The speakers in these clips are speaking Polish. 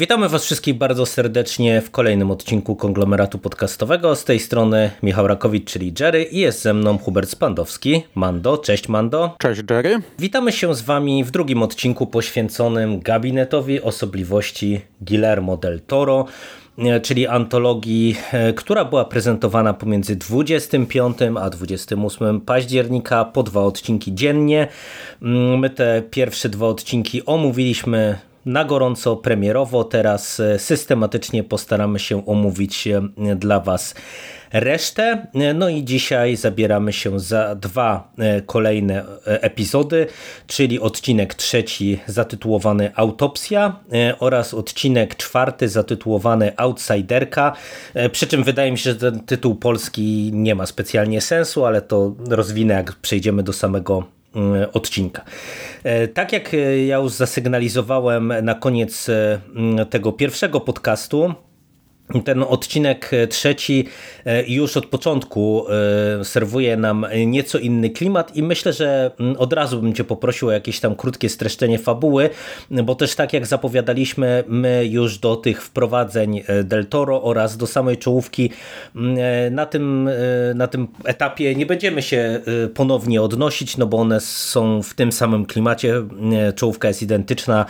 Witamy Was wszystkich bardzo serdecznie w kolejnym odcinku konglomeratu podcastowego. Z tej strony Michał Rakowicz, czyli Jerry, i jest ze mną Hubert Spandowski. Mando, cześć Mando. Cześć Jerry. Witamy się z Wami w drugim odcinku poświęconym gabinetowi osobliwości Guillermo del Toro, e, czyli antologii, e, która była prezentowana pomiędzy 25 a 28 października po dwa odcinki dziennie. Mm, my te pierwsze dwa odcinki omówiliśmy na gorąco, premierowo. Teraz e, systematycznie postaramy się omówić e, dla Was resztę. E, no i dzisiaj zabieramy się za dwa kolejne epizody, czyli odcinek trzeci zatytułowany Autopsja oraz odcinek czwarty zatytułowany Outsiderka. Przy czym wydaje mi się, że ten tytuł polski nie ma specjalnie sensu, ale to rozwinę jak przejdziemy do samego odcinka. E, tak jak e, ja już zasygnalizowałem na koniec tego pierwszego podcastu, ten odcinek trzeci e, już od początku e, serwuje nam nieco inny klimat i myślę, że mm, od razu bym Cię poprosił o jakieś tam krótkie streszczenie fabuły, bo też tak jak zapowiadaliśmy, my już do tych wprowadzeń e, Del Toro oraz do samej czołówki mm, na tym, na tym etapie nie będziemy się ponownie odnosić, no bo one są w tym samym klimacie, czołówka jest identyczna,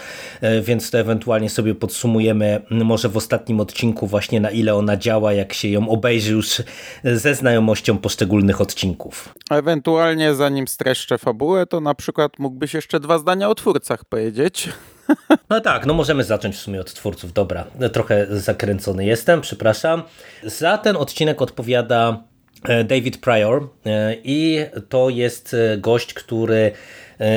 więc to ewentualnie sobie podsumujemy może w ostatnim odcinku właśnie właśnie na ile ona działa, jak się ją obejrzy już ze znajomością poszczególnych odcinków. Ewentualnie zanim streszczę fabułę, to na przykład mógłbyś jeszcze dwa zdania o twórcach powiedzieć. No tak, no możemy zacząć w sumie od twórców. Dobra, trochę zakręcony jestem, przepraszam. Za ten odcinek odpowiada e, David Pryor e, i to jest e, gość, który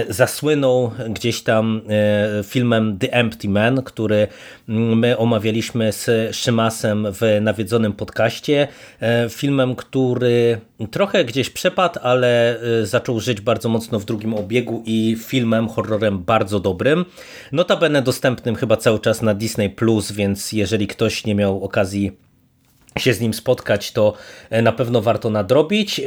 zasłynął gdzieś tam e, filmem The Empty Man, który my omawialiśmy z Szymasem w nawiedzonym podcaście. E, filmem, który trochę gdzieś przepadł, ale zaczął żyć bardzo mocno w drugim obiegu i filmem, horrorem bardzo dobrym. Notabene dostępnym chyba cały czas na Disney+, Plus, więc jeżeli ktoś nie miał okazji się z nim spotkać, to e, na pewno warto nadrobić. E,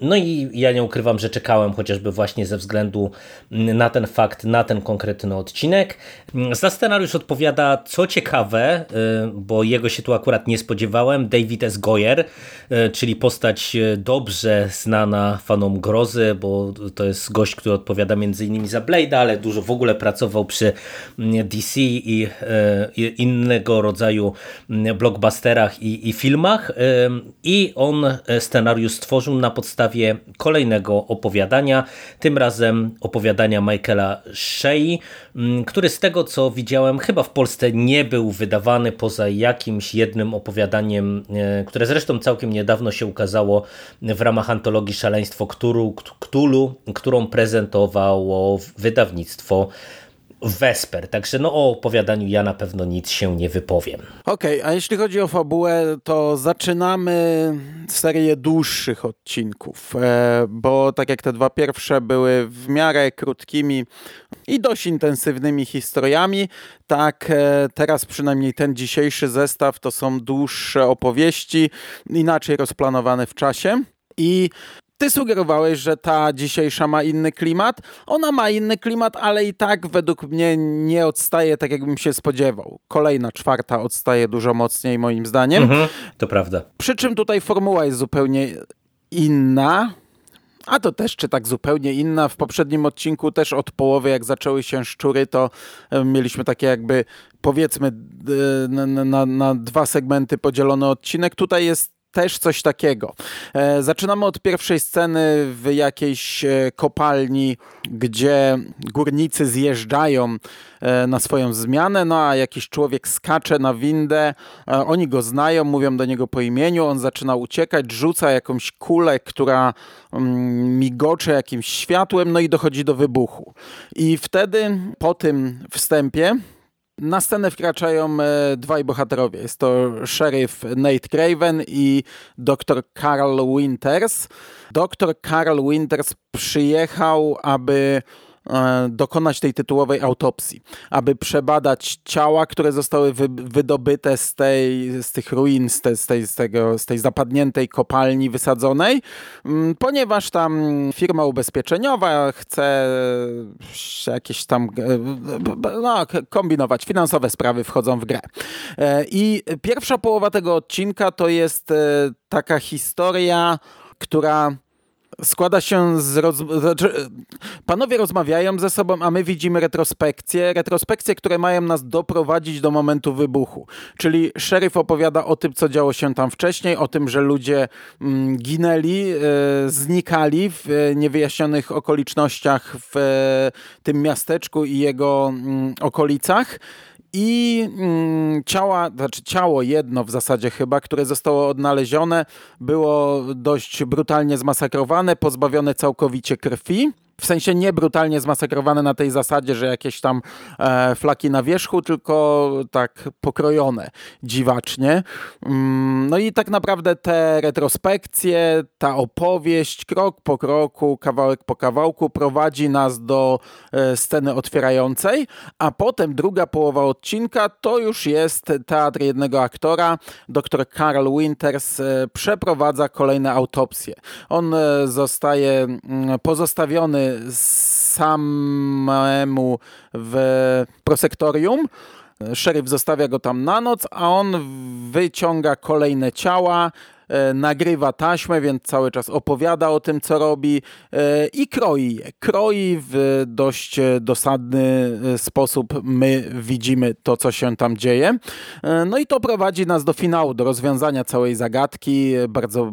no i ja nie ukrywam, że czekałem chociażby właśnie ze względu na ten fakt, na ten konkretny odcinek. Za scenariusz odpowiada, co ciekawe, e, bo jego się tu akurat nie spodziewałem, David S. Goyer, czyli postać dobrze znana fanom grozy, bo to jest gość, który odpowiada między innymi za Blade'a, ale dużo w ogóle pracował przy DC i innego rodzaju blockbusterach i, i filmach filmach i on e, scenariusz stworzył na podstawie kolejnego opowiadania, tym razem opowiadania Michaela Shea, który z tego co widziałem chyba w Polsce nie był wydawany poza jakimś jednym opowiadaniem, e, które zresztą całkiem niedawno się ukazało w ramach antologii Szaleństwo Ktulu, którą prezentowało wydawnictwo Wesper, także no o opowiadaniu ja na pewno nic się nie wypowiem. Okej, okay, a jeśli chodzi o fabułę, to zaczynamy serię dłuższych odcinków, e, bo tak jak te dwa pierwsze były w miarę krótkimi i dość intensywnymi historiami, tak e, teraz przynajmniej ten dzisiejszy zestaw to są dłuższe opowieści, inaczej rozplanowane w czasie. I ty sugerowałeś, że ta dzisiejsza ma inny klimat. Ona ma inny klimat, ale i tak według mnie nie odstaje tak, jakbym się spodziewał. Kolejna, czwarta odstaje dużo mocniej, moim zdaniem. Mhm, to prawda. Przy czym tutaj formuła jest zupełnie inna. A to też, czy tak zupełnie inna. W poprzednim odcinku też od połowy, jak zaczęły się szczury, to mieliśmy takie jakby, powiedzmy, na, na, na dwa segmenty podzielony odcinek. Tutaj jest też coś takiego. E, zaczynamy od pierwszej sceny w jakiejś e, kopalni, gdzie górnicy zjeżdżają e, na swoją zmianę, no a jakiś człowiek skacze na windę, oni go znają, mówią do niego po imieniu, on zaczyna uciekać, rzuca jakąś kulę, która mm, migocze jakimś światłem, no i dochodzi do wybuchu. I wtedy po tym wstępie na scenę wkraczają e, dwaj bohaterowie. Jest to szeryf Nate Craven i dr Carl Winters. Dr Carl Winters przyjechał, aby dokonać tej tytułowej autopsji, aby przebadać ciała, które zostały wy, wydobyte z, tej, z tych ruin, z, te, z, tej, z, tego, z tej zapadniętej kopalni wysadzonej, mm, ponieważ tam firma ubezpieczeniowa chce jakieś tam e, no, kombinować, finansowe sprawy wchodzą w grę. E, I pierwsza połowa tego odcinka to jest taka historia, która składa się z... Roz... Znaczy, panowie rozmawiają ze sobą, a my widzimy retrospekcje. Retrospekcje, które mają nas doprowadzić do momentu wybuchu. Czyli szeryf opowiada o tym, co działo się tam wcześniej, o tym, że ludzie mm, ginęli, e, znikali w e, niewyjaśnionych okolicznościach w e, tym miasteczku i jego mm, okolicach i mm, ciała, znaczy ciało jedno w zasadzie chyba, które zostało odnalezione, było dość brutalnie zmasakrowane, pozbawione całkowicie krwi w sensie nie brutalnie zmasakrowane na tej zasadzie, że jakieś tam e, flaki na wierzchu, tylko tak pokrojone dziwacznie. Mm, no i tak naprawdę te retrospekcje, ta opowieść krok po kroku, kawałek po kawałku prowadzi nas do e, sceny otwierającej, a potem druga połowa odcinka to już jest teatr jednego aktora. Dr Carl Winters e, przeprowadza kolejne autopsje. On e, zostaje mm, pozostawiony samemu w prosektorium. Szeryf zostawia go tam na noc, a on wyciąga kolejne ciała, e, nagrywa taśmę, więc cały czas opowiada o tym, co robi e, i kroi je. Kroi w dość dosadny e, sposób. My widzimy to, co się tam dzieje. No i to prowadzi nas do finału, do rozwiązania całej zagadki. Bardzo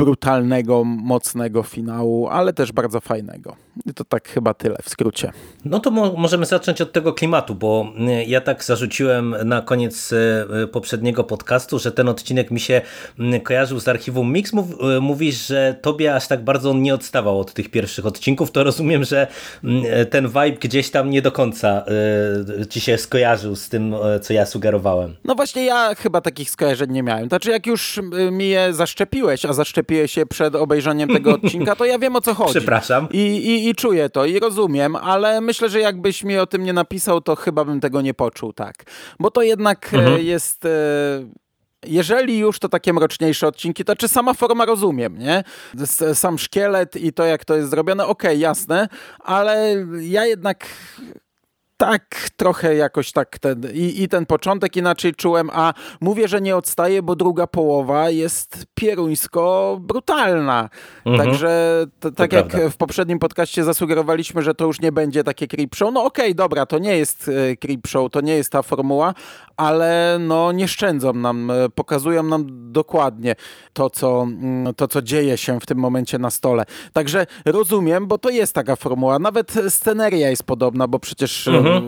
brutalnego, mocnego finału, ale też bardzo fajnego. I to tak chyba tyle w skrócie. No to mo możemy zacząć od tego klimatu, bo y, ja tak zarzuciłem na koniec y, poprzedniego podcastu, że ten odcinek mi się y, kojarzył z archiwum Mix. Mów mówisz, że tobie aż tak bardzo nie odstawał od tych pierwszych odcinków, to rozumiem, że ten vibe gdzieś tam nie do końca ci się skojarzył z tym, co ja sugerowałem. No właśnie ja chyba takich skojarzeń nie miałem. Znaczy jak już mi je zaszczepiłeś, a zaszczepiłeś się przed obejrzeniem tego odcinka, to ja wiem o co chodzi. Przepraszam. I, i, i czuję to i rozumiem, ale myślę, że jakbyś mi o tym nie napisał, to chyba bym tego nie poczuł, tak. Bo to jednak e, mhm. jest... E, jeżeli już to takie mroczniejsze odcinki, to czy sama forma rozumiem, nie? Sam szkielet i to, jak to jest zrobione, okej, okay, jasne, ale ja jednak tak trochę jakoś tak ten, i, i, ten początek inaczej czułem, a mówię, że nie odstaje, bo druga połowa jest pieruńsko brutalna. Mhm. Także tak jak prawda. w poprzednim podcaście zasugerowaliśmy, że to już nie będzie takie creep show, no okej, okay, dobra, to nie jest e, creep show, to nie jest ta formuła, ale no nie szczędzą nam, e, pokazują nam dokładnie to co, mm, to, co dzieje się w tym momencie na stole. Także rozumiem, bo to jest taka formuła. Nawet sceneria jest podobna, bo przecież mhm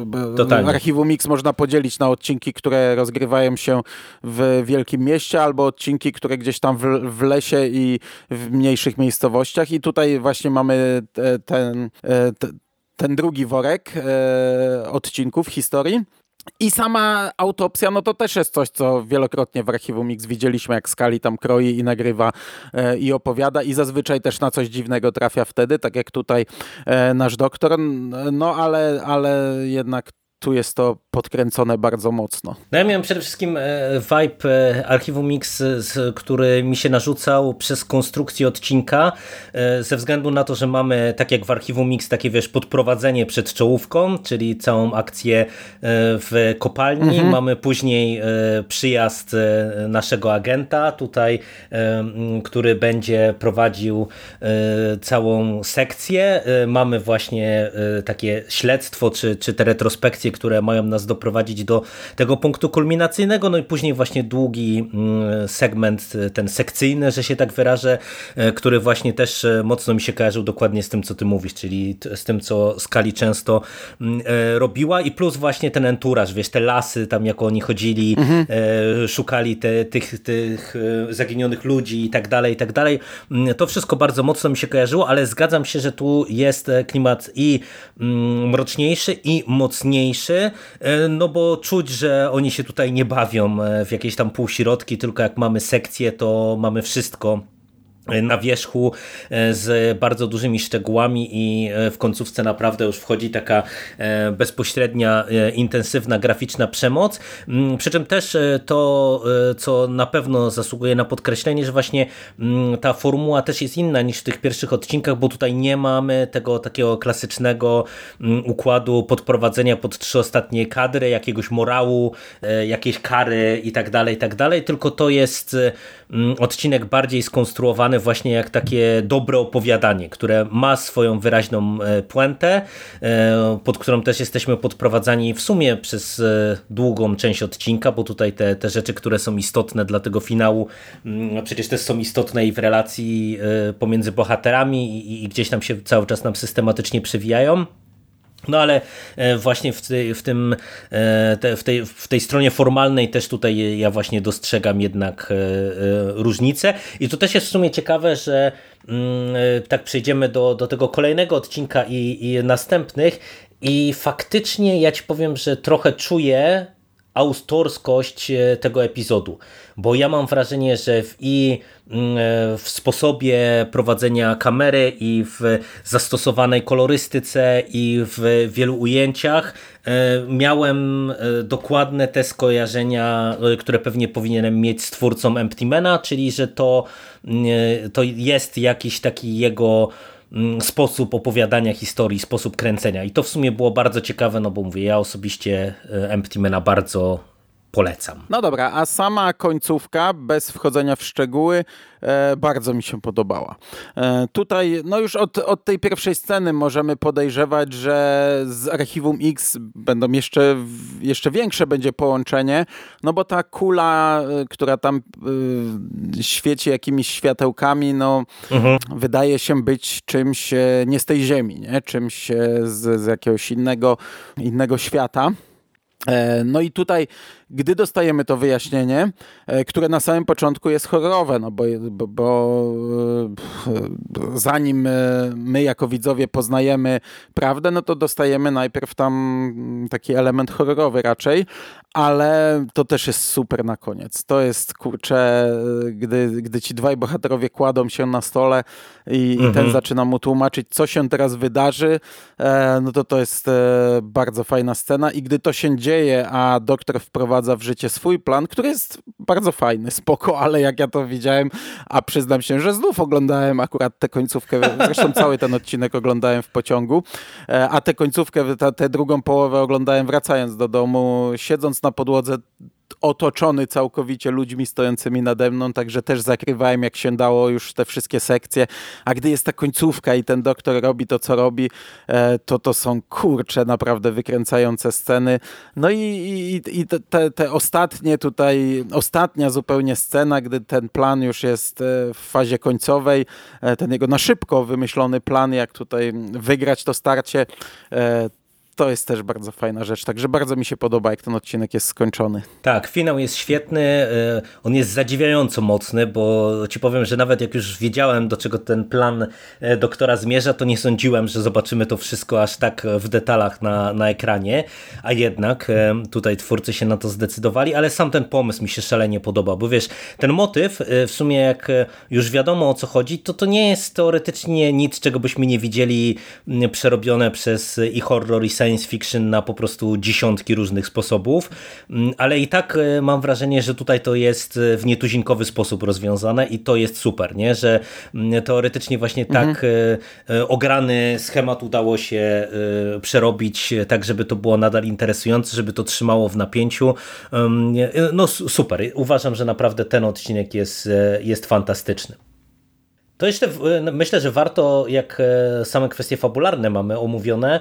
Mhm, archiwum Mix można podzielić na odcinki, które rozgrywają się w wielkim mieście, albo odcinki, które gdzieś tam w, w lesie i w mniejszych miejscowościach. I tutaj właśnie mamy ten, e, ten, ten drugi worek e, odcinków historii. I sama autopsja, no to też jest coś, co wielokrotnie w archiwum Mix widzieliśmy, jak Skali tam kroi i nagrywa e, i opowiada i zazwyczaj też na coś dziwnego trafia wtedy, tak jak tutaj e, nasz doktor, no ale, ale jednak tu jest to podkręcone bardzo mocno. No ja miałem przede wszystkim e, vibe e, Archiwum Mix, który mi się narzucał przez konstrukcję odcinka, e, ze względu na to, że mamy, tak jak w Archiwum Mix, takie wiesz, podprowadzenie przed czołówką, czyli całą akcję w kopalni. Mhm. Mamy później przyjazd naszego agenta tutaj, który będzie prowadził całą sekcję. Mamy właśnie takie śledztwo, czy, czy te retrospekcje, które mają nas doprowadzić do tego punktu kulminacyjnego, no i później właśnie długi mm, segment, ten sekcyjny, że się tak wyrażę, e, który właśnie też e, mocno mi się kojarzył dokładnie z tym, co ty mówisz, czyli z tym, co Skali często mm, e, robiła i plus właśnie ten enturaż, wiesz, te lasy, tam jak oni chodzili, mhm. szukali te, tych, tych zaginionych ludzi i tak dalej, i tak dalej. Mm, to wszystko bardzo mocno mi się kojarzyło, ale zgadzam się, że tu jest klimat i mroczniejszy i mocniejszy mniejszy, no bo czuć, że oni się tutaj nie bawią w jakieś tam półśrodki, tylko jak mamy sekcję, to mamy wszystko na wierzchu e, z bardzo dużymi szczegółami i e, w końcówce naprawdę już wchodzi taka e, bezpośrednia, intensywna, graficzna przemoc. Mm, przy czym też to, co na pewno zasługuje na podkreślenie, że właśnie mm, ta formuła też jest inna niż w tych pierwszych odcinkach, bo tutaj nie mamy tego takiego klasycznego mm, układu podprowadzenia pod trzy ostatnie kadry, jakiegoś morału, jakiejś kary i tak dalej, i tak dalej, tylko to jest odcinek bardziej skonstruowany właśnie jak takie dobre opowiadanie, które ma swoją wyraźną e, puentę, e, pod którą też jesteśmy podprowadzani w sumie przez e, długą część odcinka, bo tutaj te, te rzeczy, które są istotne dla tego finału, mm, przecież też są istotne i w relacji pomiędzy bohaterami i, i gdzieś tam się cały czas nam systematycznie przewijają. No ale e, właśnie w, tej, w, tym, e, w, tej, w tej stronie formalnej też tutaj ja właśnie dostrzegam jednak e, różnicę. I to też jest w sumie ciekawe, że mm, tak przejdziemy do, do tego kolejnego odcinka i, i następnych. I faktycznie ja ci powiem, że trochę czuję autorskość tego epizodu, bo ja mam wrażenie, że w i mm, w sposobie prowadzenia kamery i w zastosowanej kolorystyce i w wielu ujęciach e, miałem e, dokładne te skojarzenia, e, które pewnie powinienem mieć z twórcą Empty Mana, czyli że to, mm, to jest jakiś taki jego sposób opowiadania historii, sposób kręcenia. I to w sumie było bardzo ciekawe, no bo mówię, ja osobiście Empty Mana bardzo polecam. No dobra, a sama końcówka, bez wchodzenia w szczegóły, e, bardzo mi się podobała. E, tutaj, no już od, od tej pierwszej sceny możemy podejrzewać, że z Archiwum X będą jeszcze, jeszcze większe będzie połączenie, no bo ta kula, e, która tam e, świeci jakimiś światełkami, no mhm. wydaje się być czymś e, nie z tej ziemi, nie? czymś z, z jakiegoś innego, innego świata. No i tutaj gdy dostajemy to wyjaśnienie, e, które na samym początku jest horrorowe, no bo, bo, bo e, zanim e, my jako widzowie poznajemy prawdę, no to dostajemy najpierw tam taki element horrorowy raczej, ale to też jest super na koniec. To jest kurcze, gdy, gdy ci dwaj bohaterowie kładą się na stole i, mhm. i ten zaczyna mu tłumaczyć, co się teraz wydarzy, no to to jest bardzo fajna scena i gdy to się dzieje, a doktor wprowadza wprowadza w życie swój plan, który jest bardzo fajny, spoko, ale jak ja to widziałem, a przyznam się, że znów oglądałem akurat tę końcówkę, zresztą cały ten odcinek oglądałem w pociągu, e, a tę końcówkę, tę drugą połowę oglądałem wracając do domu, siedząc na podłodze otoczony całkowicie ludźmi stojącymi nade mną, także też zakrywałem jak się dało już te wszystkie sekcje, a gdy jest ta końcówka i ten doktor robi to, co robi, e, to to są kurcze, naprawdę wykręcające sceny. No i, i, i te, te ostatnie tutaj, ostatnia zupełnie scena, gdy ten plan już jest e, w fazie końcowej, e, ten jego na szybko wymyślony plan, jak tutaj wygrać to starcie, to jest też bardzo fajna rzecz, także bardzo mi się podoba, jak ten odcinek jest skończony. Tak, finał jest świetny, e, on jest zadziwiająco mocny, bo ci powiem, że nawet jak już wiedziałem, do czego ten plan e, doktora zmierza, to nie sądziłem, że zobaczymy to wszystko aż tak w detalach na, na ekranie, a jednak e, tutaj twórcy się na to zdecydowali, ale sam ten pomysł mi się szalenie podoba, bo wiesz, ten motyw w sumie jak już wiadomo o co chodzi, to to nie jest teoretycznie nic, czego byśmy nie widzieli przerobione przez i horror i science fiction na po prostu dziesiątki różnych sposobów, mm, ale i tak e, mam wrażenie, że tutaj to jest e, w nietuzinkowy sposób rozwiązane i to jest super, nie? że mm, teoretycznie właśnie tak mhm. tak ograny schemat udało się przerobić tak, żeby to było nadal interesujące, żeby to trzymało w napięciu. No super, uważam, że naprawdę ten odcinek jest, jest fantastyczny. To jeszcze myślę, że warto, jak same kwestie fabularne mamy omówione,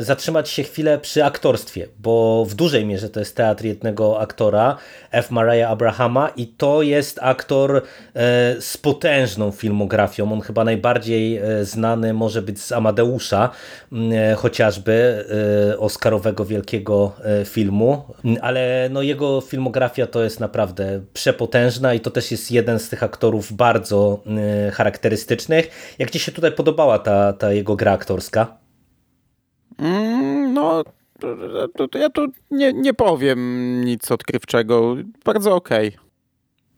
zatrzymać się chwilę przy aktorstwie, bo w dużej mierze to jest teatr jednego aktora, F. Mariah Abrahama i to jest aktor e, z potężną filmografią. On chyba najbardziej e, znany może być z Amadeusza, mm, chociażby Oscarowego wielkiego filmu, ale no jego filmografia to jest naprawdę przepotężna i to też jest jeden z tych aktorów bardzo charakterystycznych. Jak Ci się tutaj podobała ta, ta jego gra aktorska? Mm, no, ja tu nie, nie powiem nic odkrywczego. Bardzo okej. Okay.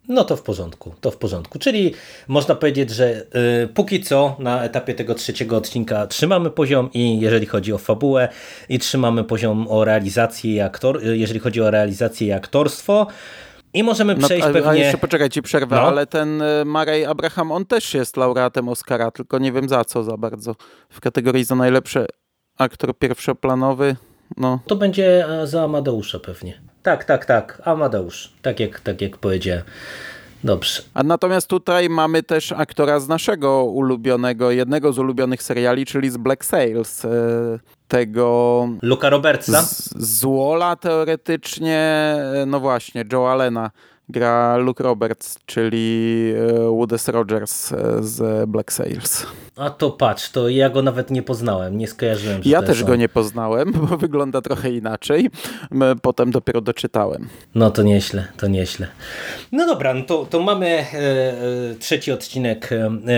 No to w porządku, to w porządku. Czyli można powiedzieć, że y, póki co na etapie tego trzeciego odcinka trzymamy poziom i jeżeli chodzi o fabułę i trzymamy poziom o realizację i aktor, y, jeżeli chodzi o realizację i aktorstwo. I możemy no, przejść no, a, pewnie... A jeszcze poczekaj, ci przerwę, no. ale ten y, Marej Abraham, on też jest laureatem Oscara, tylko nie wiem za co za bardzo. W kategorii za najlepszy aktor pierwszoplanowy, no. To będzie e, za Amadeusza pewnie. Tak, tak, tak. Amadeusz. Tak jak, tak jak powiedziałem. Dobrze. A natomiast tutaj mamy też aktora z naszego ulubionego, jednego z ulubionych seriali, czyli z Black Sails. E, tego... Luka Robertsa? Z, z Wola teoretycznie, e, no właśnie, Joe Allena gra Luke Roberts, czyli e, Woodus Rogers e, z Black Sails. A to patrz, to ja go nawet nie poznałem, nie skojarzyłem. ja też go nie poznałem, bo wygląda trochę inaczej. Potem dopiero doczytałem. No to nieźle, to nieźle. No dobra, no to, to mamy e, trzeci odcinek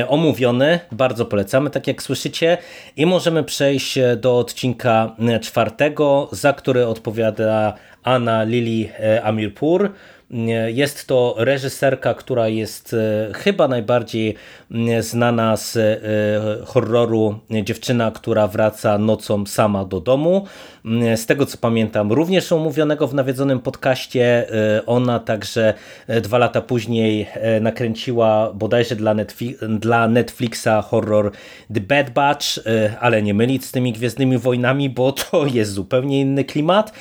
omówiony. Bardzo polecamy, tak jak słyszycie. I możemy przejść do odcinka czwartego, za który odpowiada Anna Lili Amirpur. Jest to reżyserka, która jest e, chyba najbardziej znana z e, horroru Dziewczyna, która wraca nocą sama do domu. Z tego co pamiętam, również omówionego w nawiedzonym podcaście. E, ona także dwa lata później nakręciła bodajże dla, Netflix, dla Netflixa horror The Bad Batch, ale nie mylić z tymi Gwiezdnymi Wojnami, bo to jest zupełnie inny klimat.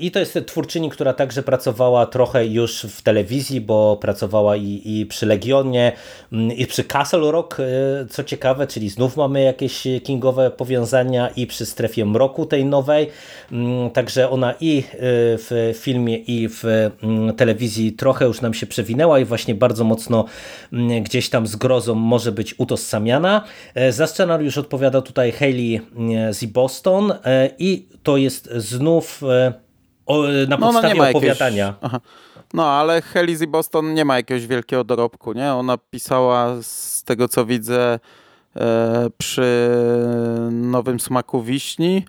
I to jest twórczyni, która także pracowała trochę już w telewizji, bo pracowała i, i przy Legionie, mm, i przy Castle Rock, e, co ciekawe, czyli znów mamy jakieś kingowe powiązania i przy Strefie Mroku tej nowej, mm, także ona i e, w filmie i w mm, telewizji trochę już nam się przewinęła i właśnie bardzo mocno gdzieś tam z grozą może być utożsamiana. E, za scenariusz odpowiada tutaj Hayley z Boston i to jest znów o, na no, podstawie no opowiadania. No, ale Helizy Boston nie ma jakiegoś wielkiego dorobku, nie? Ona pisała z tego, co widzę, e, przy Nowym Smaku Wiśni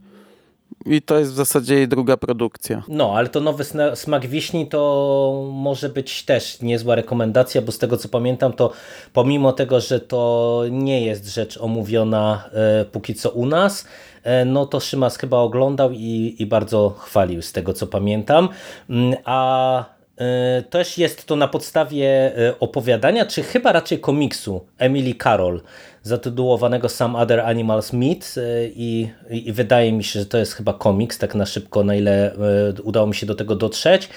i to jest w zasadzie jej druga produkcja. No, ale to Nowy Smak Wiśni to może być też niezła rekomendacja, bo z tego, co pamiętam, to pomimo tego, że to nie jest rzecz omówiona e, póki co u nas, E, no to Szymas chyba oglądał i, i bardzo chwalił z tego co pamiętam. Mm, a e, też jest to na podstawie opowiadania, czy chyba raczej komiksu Emily Carroll, zatytułowanego Some Other Animals Meet i, i, wydaje mi się, że to jest chyba komiks, tak na szybko, na ile udało mi się do tego dotrzeć.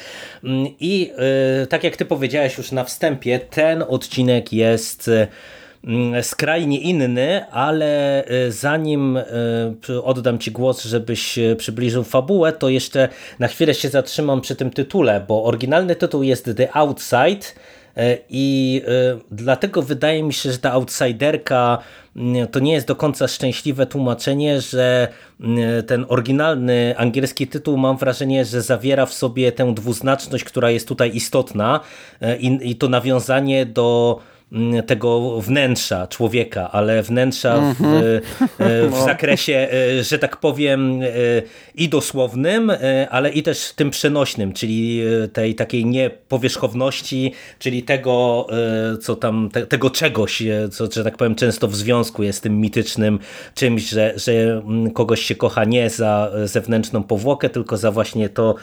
Mm, I tak jak ty powiedziałeś już na wstępie, ten odcinek jest Mm, skrajnie inny, ale e, zanim e, oddam Ci głos, żebyś e, przybliżył fabułę, to jeszcze na chwilę się zatrzymam przy tym tytule, bo oryginalny tytuł jest The Outside i dlatego wydaje mi się, że ta outsiderka to nie jest do końca szczęśliwe tłumaczenie, że ten oryginalny angielski tytuł mam wrażenie, że zawiera w sobie tę dwuznaczność, która jest tutaj istotna i, i to nawiązanie do tego wnętrza człowieka, ale wnętrza w, mhm. e, w no. zakresie, e, że tak powiem, e, i dosłownym, ale i też tym przenośnym, czyli tej takiej niepowierzchowności, czyli tego, co tam, te, tego czegoś, co, że tak powiem, często w związku jest tym mitycznym czymś, że, że mm, kogoś się kocha nie za zewnętrzną powłokę, tylko za właśnie to,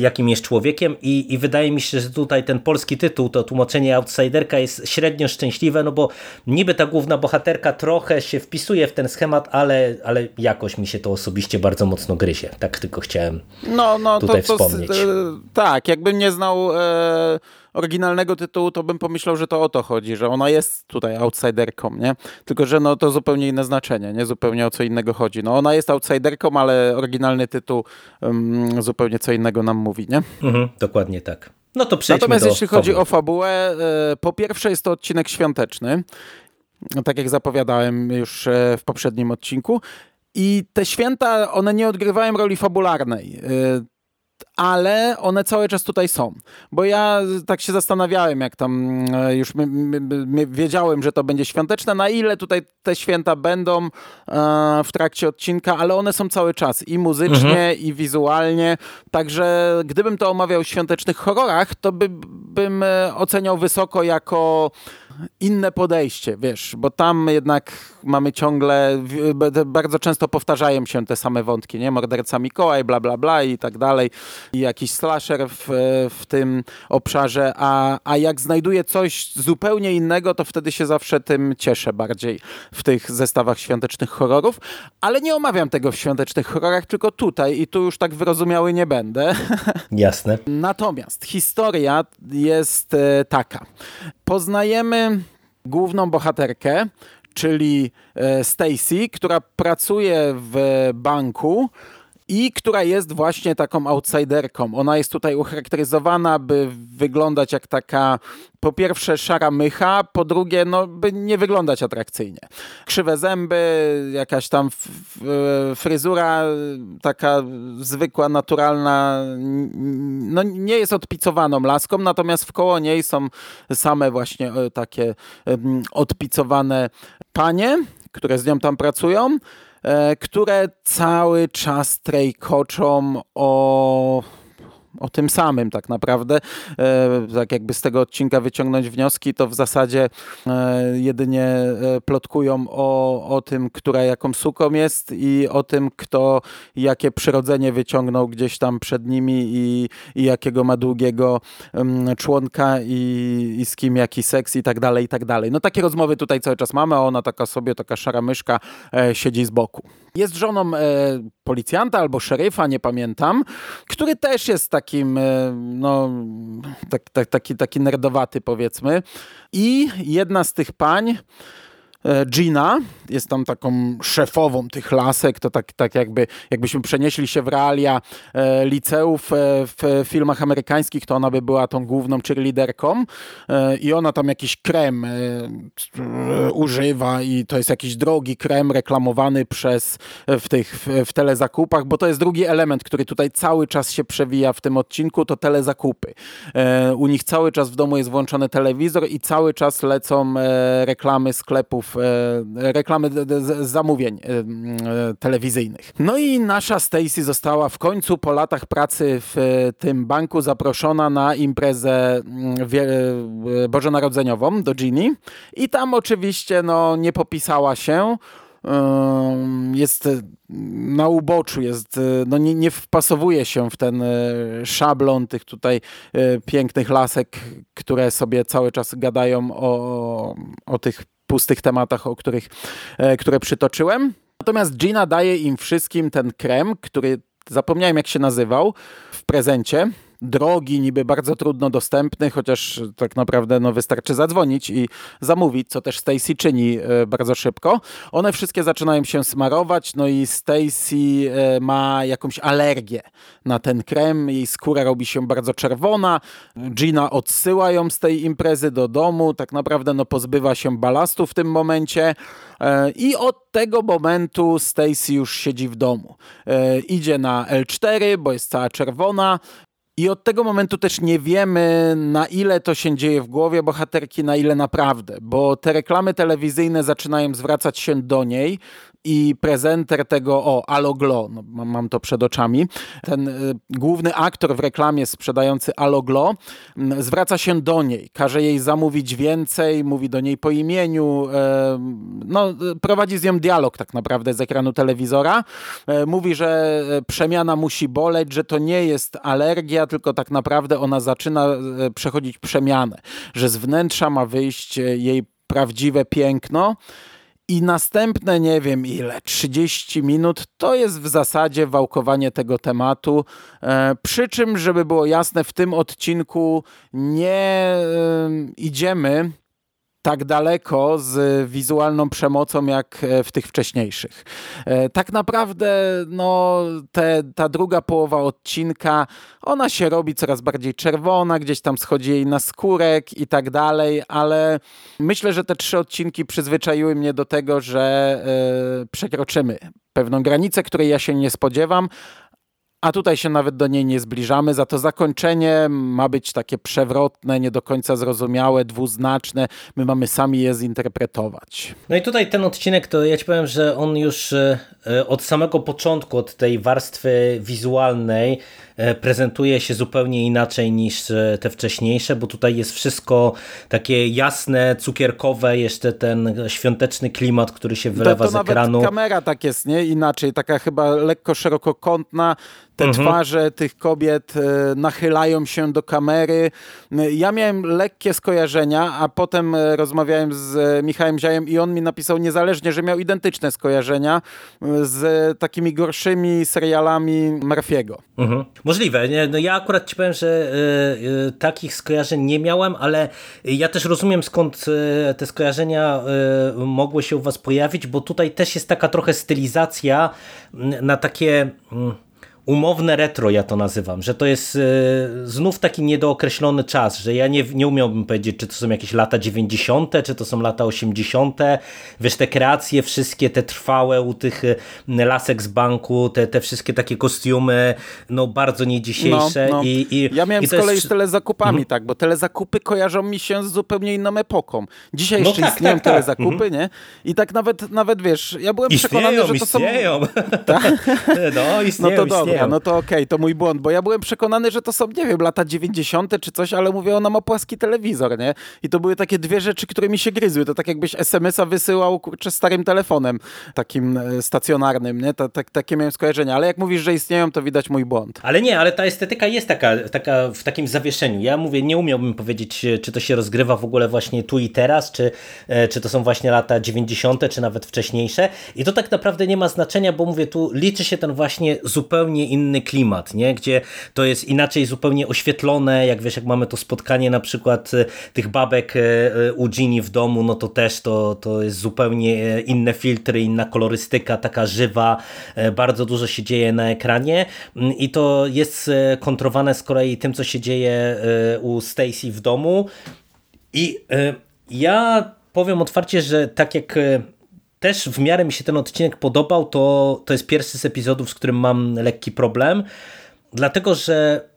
jakim jest człowiekiem i, i wydaje mi się, że tutaj ten polski tytuł, to tłumaczenie outsiderka jest średnio szczęśliwe, no bo niby ta główna bohaterka trochę się wpisuje w ten schemat, ale, ale jakoś mi się to osobiście bardzo mocno gryzie. Tak tylko chciałem no, no, tutaj to, to, wspomnieć. E, tak, jakbym nie znał e, oryginalnego tytułu, to bym pomyślał, że to o to chodzi, że ona jest tutaj outsiderką, nie? Tylko, że no to zupełnie inne znaczenie, nie? Zupełnie o co innego chodzi. No ona jest outsiderką, ale oryginalny tytuł um, zupełnie co innego nam mówi, nie? Mhm, dokładnie tak. No to przejdźmy Natomiast do jeśli chodzi o fabułę, e, po pierwsze jest to odcinek świąteczny, tak jak zapowiadałem już e, w poprzednim odcinku. I te święta, one nie odgrywają roli fabularnej. Ale one cały czas tutaj są. Bo ja tak się zastanawiałem, jak tam e, już my, my, my wiedziałem, że to będzie świąteczne, na ile tutaj te święta będą e, w trakcie odcinka, ale one są cały czas i muzycznie, mhm. i wizualnie. Także gdybym to omawiał w świątecznych horrorach, to by, bym e, oceniał wysoko jako inne podejście, wiesz, bo tam jednak mamy ciągle, bardzo często powtarzają się te same wątki, nie? Morderca Mikołaj, bla, bla, bla i tak dalej. I jakiś slasher w, w tym obszarze, a, a jak znajduję coś zupełnie innego, to wtedy się zawsze tym cieszę bardziej w tych zestawach świątecznych horrorów, ale nie omawiam tego w świątecznych horrorach, tylko tutaj i tu już tak wyrozumiały nie będę. Jasne. Natomiast historia jest e, taka. Poznajemy główną bohaterkę, czyli e, Stacy, która pracuje w banku i która jest właśnie taką outsiderką. Ona jest tutaj ucharakteryzowana, by wyglądać jak taka po pierwsze szara mycha, po drugie, no, by nie wyglądać atrakcyjnie. Krzywe zęby, jakaś tam fryzura taka zwykła, naturalna, no nie jest odpicowaną laską, natomiast w koło niej są same właśnie e, takie odpicowane panie, które z nią tam pracują. E, które cały czas trejkoczą o o tym samym tak naprawdę. E, tak jakby z tego odcinka wyciągnąć wnioski, to w zasadzie e, jedynie e, plotkują o, o tym, która jaką suką jest i o tym, kto jakie przyrodzenie wyciągnął gdzieś tam przed nimi i, i jakiego ma długiego członka i, i z kim jaki seks i tak dalej, i tak dalej. No takie rozmowy tutaj cały czas mamy, a ona taka sobie, taka szara myszka siedzi z boku. Jest żoną policjanta albo szeryfa, nie pamiętam, który też jest takim, e, no, tak, tak, taki, taki nerdowaty powiedzmy. I jedna z tych pań, Gina jest tam taką szefową tych lasek, to tak, tak jakby, jakbyśmy przenieśli się w realia e, liceów e, w filmach amerykańskich, to ona by była tą główną cheerleaderką e, i ona tam jakiś krem e, używa i to jest jakiś drogi krem reklamowany przez w tych w, w telezakupach, bo to jest drugi element, który tutaj cały czas się przewija w tym odcinku, to telezakupy. E, u nich cały czas w domu jest włączony telewizor i cały czas lecą reklamy sklepów E, reklamy zamówień e, telewizyjnych. No i nasza Stacy została w końcu po latach pracy w tym banku zaproszona na imprezę bożonarodzeniową do Ginny i tam oczywiście no, nie popisała się jest na uboczu, jest, no nie, nie wpasowuje się w ten e, szablon tych tutaj pięknych lasek, które sobie cały czas gadają o, o tych pustych tematach, o których, e, które przytoczyłem. Natomiast Gina daje im wszystkim ten krem, który zapomniałem jak się nazywał, w prezencie drogi, niby bardzo trudno dostępny, chociaż tak naprawdę no, wystarczy zadzwonić i zamówić, co też Stacy czyni e, bardzo szybko. One wszystkie zaczynają się smarować, no i Stacy e, ma jakąś alergię na ten krem, jej skóra robi się bardzo czerwona, Gina odsyła ją z tej imprezy do domu, tak naprawdę no, pozbywa się balastu w tym momencie e, i od tego momentu Stacy już siedzi w domu. Idzie na L4, bo jest cała czerwona, i od tego momentu też nie wiemy, na ile to się dzieje w głowie bohaterki, na ile naprawdę, bo te reklamy telewizyjne zaczynają zwracać się do niej i prezenter tego, o, Aloglo, no, mam, to przed oczami, ten y, główny aktor w reklamie sprzedający Aloglo y, zwraca się do niej, każe jej zamówić więcej, mówi do niej po imieniu, y, no, prowadzi z nią dialog tak naprawdę z ekranu telewizora. mówi, że przemiana musi boleć, że to nie jest alergia, tylko tak naprawdę ona zaczyna przechodzić przemianę, że z wnętrza ma wyjść jej prawdziwe piękno. I następne, nie wiem ile, 30 minut to jest w zasadzie wałkowanie tego tematu. E, przy czym, żeby było jasne, w tym odcinku nie e, idziemy tak daleko z wizualną przemocą jak e, w tych wcześniejszych. E, tak naprawdę no, te, ta druga połowa odcinka, ona się robi coraz bardziej czerwona, gdzieś tam schodzi jej na skórek i tak dalej, ale myślę, że te trzy odcinki przyzwyczaiły mnie do tego, że yy, przekroczymy pewną granicę, której ja się nie spodziewam, a tutaj się nawet do niej nie zbliżamy. Za to zakończenie ma być takie przewrotne, nie do końca zrozumiałe, dwuznaczne. My mamy sami je zinterpretować. No i tutaj ten odcinek, to ja ci powiem, że on już e, od samego początku, od tej warstwy wizualnej, E, prezentuje się zupełnie inaczej niż e, te wcześniejsze, bo tutaj jest wszystko takie jasne, cukierkowe, jeszcze ten świąteczny klimat, który się wylewa to, to z ekranu. kamera tak jest, nie? Inaczej, taka chyba lekko szerokokątna, te mhm. twarze tych kobiet e, nachylają się do kamery. Ja miałem lekkie skojarzenia, a potem rozmawiałem z Michałem Ziajem i on mi napisał niezależnie, że miał identyczne skojarzenia z takimi gorszymi serialami Murphy'ego. Mhm. Możliwe. No ja akurat ci powiem, że y, y, takich skojarzeń nie miałem, ale ja też rozumiem skąd y, te skojarzenia mogły się u was pojawić, bo tutaj też jest taka trochę stylizacja na takie mm, umowne retro ja to nazywam, że to jest e, znów taki niedookreślony czas, że ja nie, nie umiałbym powiedzieć, czy to są jakieś lata 90., czy to są lata 80., wiesz, te kreacje wszystkie, te trwałe u tych e, lasek z banku, te, te wszystkie takie kostiumy, no bardzo nie dzisiejsze. No, no. I, i, ja miałem i z kolei jest... z telezakupami, mhm. tak, bo telezakupy kojarzą mi się z zupełnie inną epoką. Dzisiaj no jeszcze tak, istnieją tak, tak. telezakupy, mhm. nie? I tak nawet, nawet wiesz, ja byłem istnieją, przekonany, że to są... Istnieją, tak? No, istnieją, no to istnieją. Dobra, no to okej, okay, to mój błąd, bo ja byłem przekonany, że to są, nie wiem, lata 90. czy coś, ale mówię, ona ma płaski telewizor, nie? I to były takie dwie rzeczy, które mi się gryzły. To tak jakbyś SMS-a wysyłał kurczę starym telefonem, takim e, stacjonarnym, nie? To, tak, takie miałem skojarzenia, ale jak mówisz, że istnieją, to widać mój błąd. Ale nie, ale ta estetyka jest taka, taka w takim zawieszeniu. Ja mówię, nie umiałbym powiedzieć, e, czy to się rozgrywa w ogóle właśnie tu i teraz, czy, e, czy to są właśnie lata 90., czy nawet wcześniejsze. I to tak naprawdę nie ma znaczenia, bo mówię, tu liczy się ten właśnie zupełnie inny klimat, nie? gdzie to jest inaczej zupełnie oświetlone, jak wiesz, jak mamy to spotkanie na przykład e, tych babek e, e, u Ginny w domu, no to też to, to jest zupełnie inne filtry, inna kolorystyka, taka żywa, bardzo dużo się dzieje na ekranie mm, i to jest kontrowane z kolei tym, co się dzieje u Stacy w domu i ja powiem otwarcie, że tak jak też w miarę mi się ten odcinek podobał, to, to jest pierwszy z epizodów, z którym mam lekki problem, dlatego że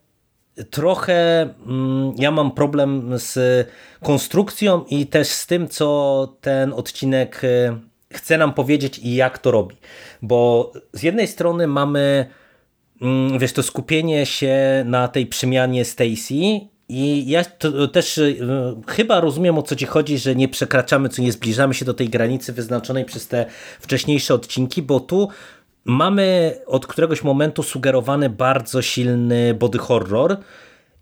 trochę mm, ja mam problem z konstrukcją i też z tym, co ten odcinek e, chce nam powiedzieć i jak to robi. Bo z jednej strony mamy mm, wiesz, to skupienie się na tej przemianie Stacy i ja też y, chyba rozumiem o co ci chodzi, że nie przekraczamy, co nie zbliżamy się do tej granicy wyznaczonej przez te wcześniejsze odcinki, bo tu mamy od któregoś momentu sugerowany bardzo silny body horror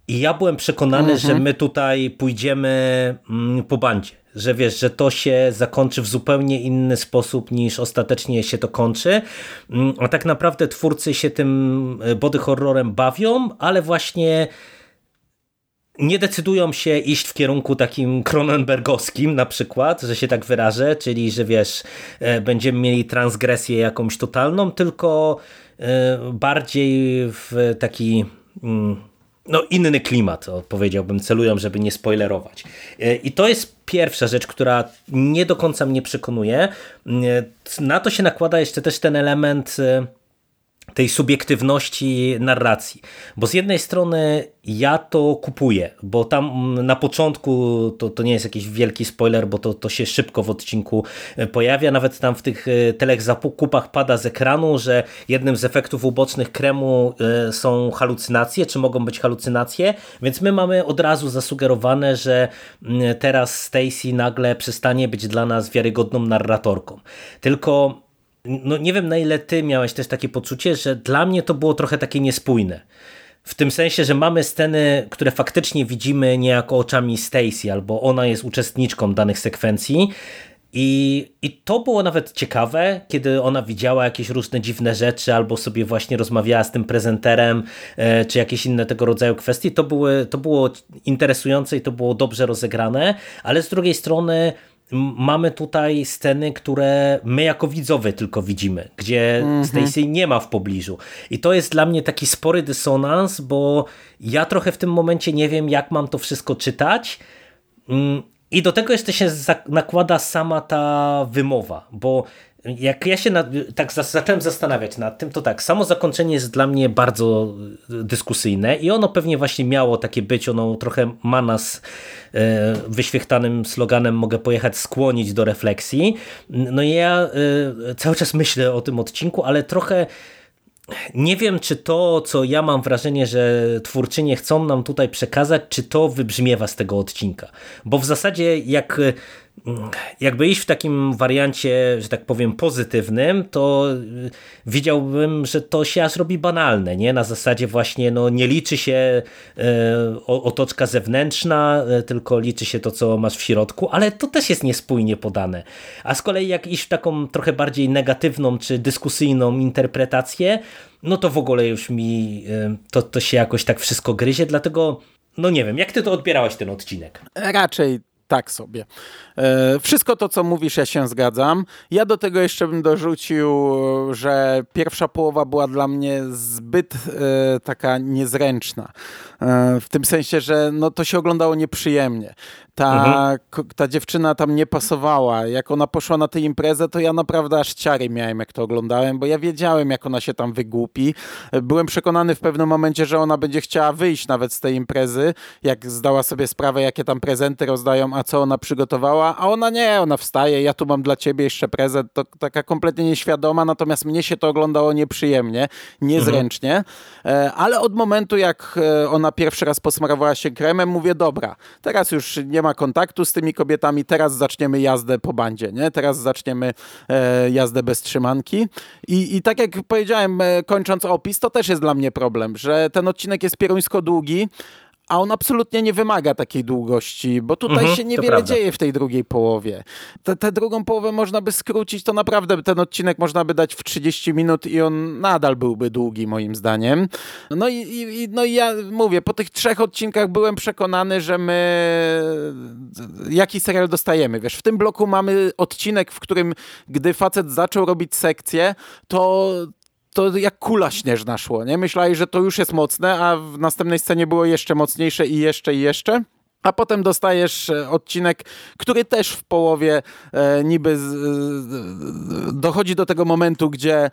i ja byłem przekonany, mhm. że my tutaj pójdziemy mm, po bandzie. Że wiesz, że to się zakończy w zupełnie inny sposób niż ostatecznie się to kończy. Mm, a tak naprawdę twórcy się tym y, body horrorem bawią, ale właśnie nie decydują się iść w kierunku takim Cronenbergowskim na przykład, że się tak wyrażę, czyli że wiesz, e, będziemy mieli transgresję jakąś totalną, tylko e, bardziej w taki mm, no, inny klimat, powiedziałbym, celują, żeby nie spoilerować. E, I to jest pierwsza rzecz, która nie do końca mnie przekonuje. Na to się nakłada jeszcze też ten element tej subiektywności narracji. Bo z jednej strony ja to kupuję, bo tam na początku to, to nie jest jakiś wielki spoiler, bo to, to się szybko w odcinku e, pojawia. Nawet tam w tych e, telech zakupach pada z ekranu, że jednym z efektów ubocznych kremu e, są halucynacje, czy mogą być halucynacje, więc my mamy od razu zasugerowane, że teraz Stacy nagle przestanie być dla nas wiarygodną narratorką. Tylko no nie wiem na ile ty miałeś też takie poczucie, że dla mnie to było trochę takie niespójne. W tym sensie, że mamy sceny, które faktycznie widzimy niejako oczami Stacy, albo ona jest uczestniczką danych sekwencji. I, I to było nawet ciekawe, kiedy ona widziała jakieś różne dziwne rzeczy, albo sobie właśnie rozmawiała z tym prezenterem, e, czy jakieś inne tego rodzaju kwestie. To, były, to było interesujące i to było dobrze rozegrane, ale z drugiej strony mamy tutaj sceny, które my jako widzowie tylko widzimy, gdzie mm -hmm. Stacy nie ma w pobliżu. I to jest dla mnie taki spory dysonans, bo ja trochę w tym momencie nie wiem, jak mam to wszystko czytać. Mm, I do tego jeszcze się nakłada sama ta wymowa, bo jak ja się nad, tak zacząłem zastanawiać nad tym, to tak, samo zakończenie jest dla mnie bardzo e, dyskusyjne i ono pewnie właśnie miało takie być, ono trochę ma nas e, wyświechtanym sloganem mogę pojechać skłonić do refleksji. No i ja e, cały czas myślę o tym odcinku, ale trochę nie wiem, czy to, co ja mam wrażenie, że twórczynie chcą nam tutaj przekazać, czy to wybrzmiewa z tego odcinka. Bo w zasadzie jak jakby iść w takim wariancie, że tak powiem, pozytywnym, to y, widziałbym, że to się aż robi banalne, nie? Na zasadzie właśnie, no nie liczy się y, otoczka zewnętrzna, y, tylko liczy się to, co masz w środku, ale to też jest niespójnie podane. A z kolei jak iść w taką trochę bardziej negatywną, czy dyskusyjną interpretację, no to w ogóle już mi to, to się jakoś tak wszystko gryzie, dlatego no nie wiem, jak ty to odbierałeś ten odcinek? Raczej tak sobie. E, wszystko to, co mówisz, ja się zgadzam. Ja do tego jeszcze bym dorzucił, że pierwsza połowa była dla mnie zbyt e, taka niezręczna. E, w tym sensie, że no, to się oglądało nieprzyjemnie. Ta, mhm. ta dziewczyna tam nie pasowała. Jak ona poszła na tę imprezę, to ja naprawdę aż ciary miałem, jak to oglądałem, bo ja wiedziałem, jak ona się tam wygłupi. Byłem przekonany w pewnym momencie, że ona będzie chciała wyjść nawet z tej imprezy, jak zdała sobie sprawę, jakie tam prezenty rozdają, a co ona przygotowała, a ona nie, ona wstaje, ja tu mam dla ciebie jeszcze prezent, to taka kompletnie nieświadoma, natomiast mnie się to oglądało nieprzyjemnie, niezręcznie, mhm. ale od momentu, jak e, ona pierwszy raz posmarowała się kremem, mówię, dobra, teraz już nie ma kontaktu z tymi kobietami, teraz zaczniemy jazdę po bandzie, nie? Teraz zaczniemy e, jazdę bez trzymanki I, i tak jak powiedziałem, kończąc opis, to też jest dla mnie problem, że ten odcinek jest pieruńsko długi, a on absolutnie nie wymaga takiej długości, bo tutaj mhm, się niewiele dzieje w tej drugiej połowie. Tę drugą połowę można by skrócić, to naprawdę ten odcinek można by dać w 30 minut i on nadal byłby długi moim zdaniem. No i, i, no i ja mówię, po tych trzech odcinkach byłem przekonany, że my jaki serial dostajemy. Wiesz, w tym bloku mamy odcinek, w którym gdy facet zaczął robić sekcję, to to jak kula śnieżna szło, nie? Myślałeś, że to już jest mocne, a w następnej scenie było jeszcze mocniejsze i jeszcze i jeszcze. A potem dostajesz e, odcinek, który też w połowie e, niby z, e, dochodzi do tego momentu, gdzie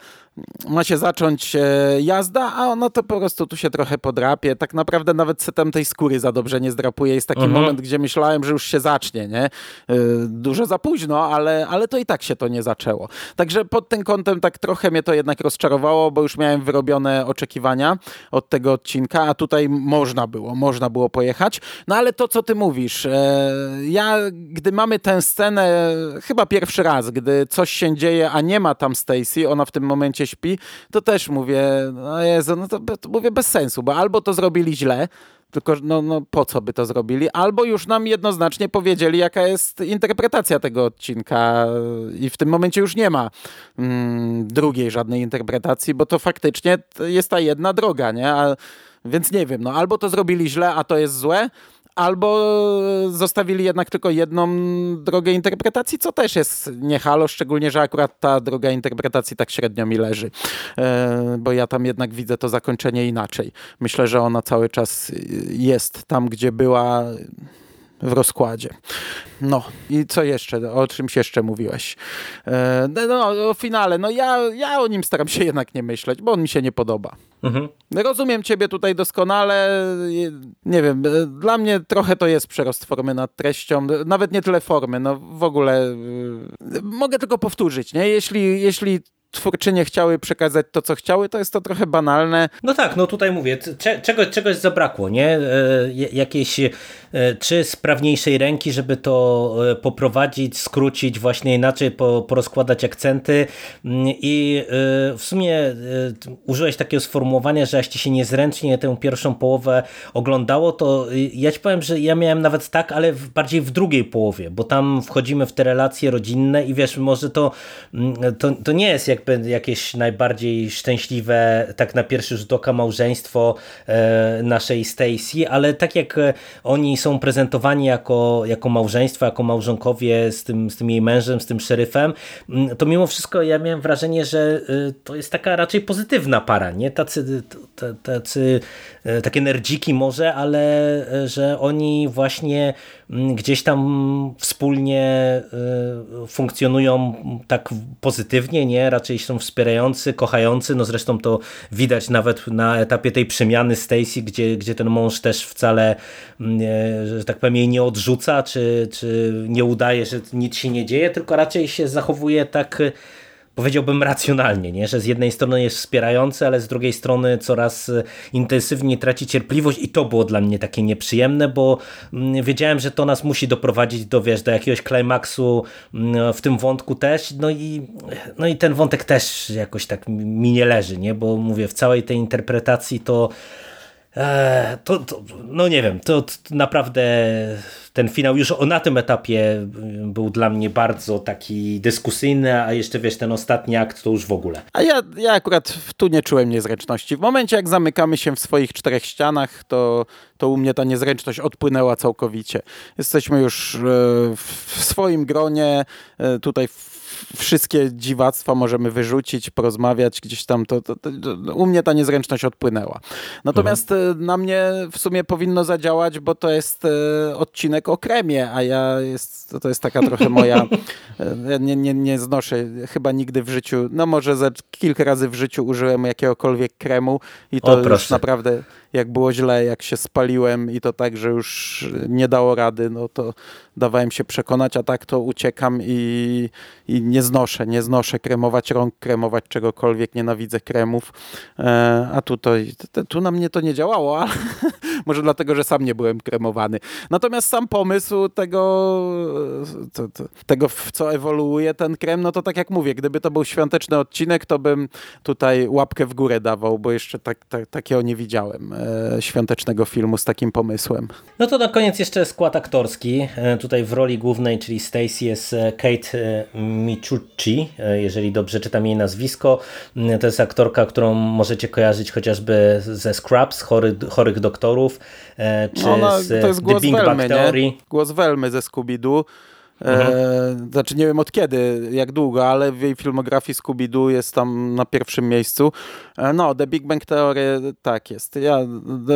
ma się zacząć e, jazda, a ona to po prostu tu się trochę podrapie. Tak naprawdę nawet setem tej skóry za dobrze nie zdrapuje. Jest taki mhm. moment, gdzie myślałem, że już się zacznie, nie? E, dużo za późno, ale, ale to i tak się to nie zaczęło. Także pod tym kątem tak trochę mnie to jednak rozczarowało, bo już miałem wyrobione oczekiwania od tego odcinka, a tutaj można było, można było pojechać. No ale to, co ty mówisz, e, ja, gdy mamy tę scenę, chyba pierwszy raz, gdy coś się dzieje, a nie ma tam Stacy, ona w tym momencie śpi, to też mówię, no Jezu, no to, to mówię bez sensu, bo albo to zrobili źle, tylko no, no po co by to zrobili? Albo już nam jednoznacznie powiedzieli, jaka jest interpretacja tego odcinka i w tym momencie już nie ma mm, drugiej żadnej interpretacji, bo to faktycznie jest ta jedna droga, nie? A, więc nie wiem, no albo to zrobili źle, a to jest złe, albo zostawili jednak tylko jedną drogę interpretacji, co też jest nie halo, szczególnie, że akurat ta droga interpretacji tak średnio mi leży, e, bo ja tam jednak widzę to zakończenie inaczej. Myślę, że ona cały czas jest tam, gdzie była w rozkładzie. No i co jeszcze? O czymś jeszcze mówiłeś? E, no, no, o finale. No ja, ja o nim staram się jednak nie myśleć, bo on mi się nie podoba. Mhm. Rozumiem ciebie tutaj doskonale. Nie wiem, e, dla mnie trochę to jest przerost formy nad treścią. Nawet nie tyle formy, no w ogóle e, mogę tylko powtórzyć, nie? Jeśli, jeśli twórczynie chciały przekazać to, co chciały, to jest to trochę banalne. No tak, no tutaj mówię, czegoś, czegoś zabrakło, nie? E, jakieś e, czy sprawniejszej ręki, żeby to poprowadzić, skrócić, właśnie inaczej porozkładać akcenty mm, i w sumie użyłeś takiego sformułowania, że jeśli się niezręcznie tę pierwszą połowę oglądało, to ja ci powiem, że ja miałem nawet tak, ale bardziej w drugiej połowie, bo tam wchodzimy w te relacje rodzinne i wiesz, może to, mm, to, to nie jest jak jakby jakieś najbardziej szczęśliwe, tak na pierwszy rzut oka małżeństwo e, naszej Stacy, ale tak jak e, oni są prezentowani jako, jako małżeństwo, jako małżonkowie z tym, z tym jej mężem, z tym szeryfem, mm, to mimo wszystko ja miałem wrażenie, że e, to jest taka raczej pozytywna para, nie? Tacy, tacy takie nerdziki może, ale że oni właśnie mm, gdzieś tam wspólnie y, funkcjonują tak pozytywnie, nie? Raczej są wspierający, kochający, no zresztą to widać nawet na etapie tej przemiany Stacy, gdzie, gdzie ten mąż też wcale, mm, że tak powiem, jej nie odrzuca, czy, czy nie udaje, że nic się nie dzieje, tylko raczej się zachowuje tak powiedziałbym racjonalnie, nie? że z jednej strony jest wspierający, ale z drugiej strony coraz e, intensywniej traci cierpliwość i to było dla mnie takie nieprzyjemne, bo mm, wiedziałem, że to nas musi doprowadzić do, wiesz, do jakiegoś klimaksu mm, w tym wątku też, no i, no i ten wątek też jakoś tak mi nie leży, nie? bo mówię, w całej tej interpretacji to to, to, no nie wiem, to, to, naprawdę ten finał już na tym etapie był dla mnie bardzo taki dyskusyjny, a jeszcze wiesz, ten ostatni akt to już w ogóle. A ja, ja akurat tu nie czułem niezręczności. W momencie jak zamykamy się w swoich czterech ścianach, to, to u mnie ta niezręczność odpłynęła całkowicie. Jesteśmy już e, w swoim gronie, e, tutaj wszystkie dziwactwa możemy wyrzucić, porozmawiać gdzieś tam, to, to, to, u mnie ta niezręczność odpłynęła. Natomiast mhm. na mnie w sumie powinno zadziałać, bo to jest e, odcinek o kremie, a ja jest, to jest taka trochę moja, e, nie, nie, nie znoszę chyba nigdy w życiu, no może ze kilka razy w życiu użyłem jakiegokolwiek kremu i to o, już naprawdę jak było źle, jak się spaliłem i to tak, że już nie dało rady, no to dawałem się przekonać, a tak to uciekam i, i nie znoszę, nie znoszę kremować rąk, kremować czegokolwiek, nienawidzę kremów, e, a tu, to, tu na mnie to nie działało, ale może dlatego, że sam nie byłem kremowany. Natomiast sam pomysł tego, to, to, tego w co ewoluuje ten krem, no to tak jak mówię, gdyby to był świąteczny odcinek, to bym tutaj łapkę w górę dawał, bo jeszcze tak, tak, takiego nie widziałem e, świątecznego filmu z takim pomysłem. No to na koniec jeszcze skład aktorski. E, tutaj w roli głównej, czyli Stacy jest e, Kate Michucci, jeżeli dobrze czytam jej nazwisko. To jest aktorka, którą możecie kojarzyć chociażby ze Scrubs, chory, chorych doktorów, czy no ona, z to jest The Big Theory. Nie? Głos Welmy ze Scooby-Doo. Mhm. E, znaczy nie wiem od kiedy, jak długo, ale w jej filmografii Scooby-Doo jest tam na pierwszym miejscu. E, no, The Big Bang Theory tak jest. Ja,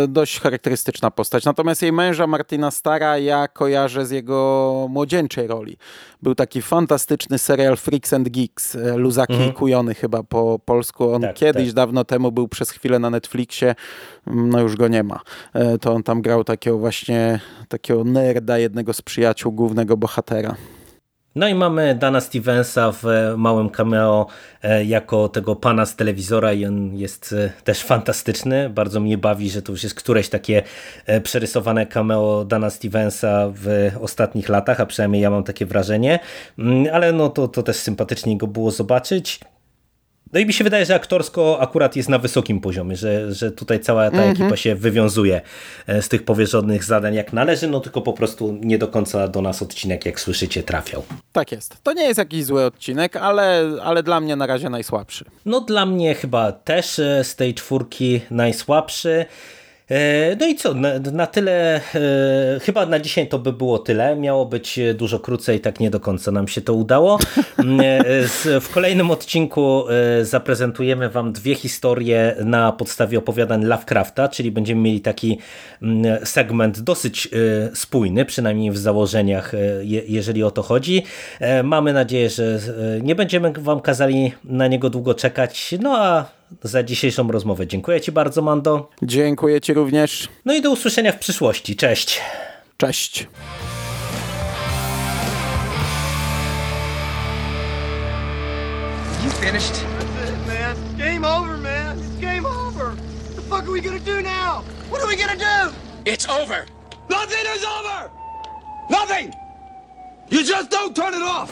dość charakterystyczna postać. Natomiast jej męża Martina Stara ja kojarzę z jego młodzieńczej roli. Był taki fantastyczny serial Freaks and Geeks, e, Luzaki mhm. i Kujony chyba po polsku. On tak, kiedyś, tak. dawno temu był przez chwilę na Netflixie, mm, no już go nie ma. E, to on tam grał takiego właśnie, takiego nerda, jednego z przyjaciół głównego bohatera. No i mamy Dana Stevensa w małym cameo e, jako tego pana z telewizora i on jest też fantastyczny. Bardzo mnie bawi, że to już jest któreś takie przerysowane cameo Dana Stevensa w ostatnich latach, a przynajmniej ja mam takie wrażenie. Mm, ale no to, to też sympatycznie go było zobaczyć. No i mi się wydaje, że aktorsko akurat jest na wysokim poziomie, że, że tutaj cała ta mm -hmm. ekipa się wywiązuje e, z tych powierzonych zadań jak należy, no tylko po prostu nie do końca do nas odcinek, jak słyszycie, trafiał. Tak jest. To nie jest jakiś zły odcinek, ale, ale dla mnie na razie najsłabszy. No dla mnie chyba też e, z tej czwórki najsłabszy. E, no i co, na, na, tyle, e, chyba na dzisiaj to by było tyle. Miało być dużo krócej, tak nie do końca nam się to udało. Mm, e, w kolejnym odcinku zaprezentujemy Wam dwie historie na podstawie opowiadań Lovecrafta, czyli będziemy mieli taki mm, segment dosyć spójny, przynajmniej w założeniach, jeżeli o to chodzi. Mamy nadzieję, że nie będziemy Wam kazali na niego długo czekać, no a za dzisiejszą rozmowę. Dziękuję Ci bardzo, Mando. Dziękuję Ci również. No i do usłyszenia w przyszłości. Cześć. Cześć. You finished? That's it, man. Game over, man. It's game over. What the fuck are we gonna do now? What are we gonna do? It's over. Nothing is over. Nothing. You just don't turn it off.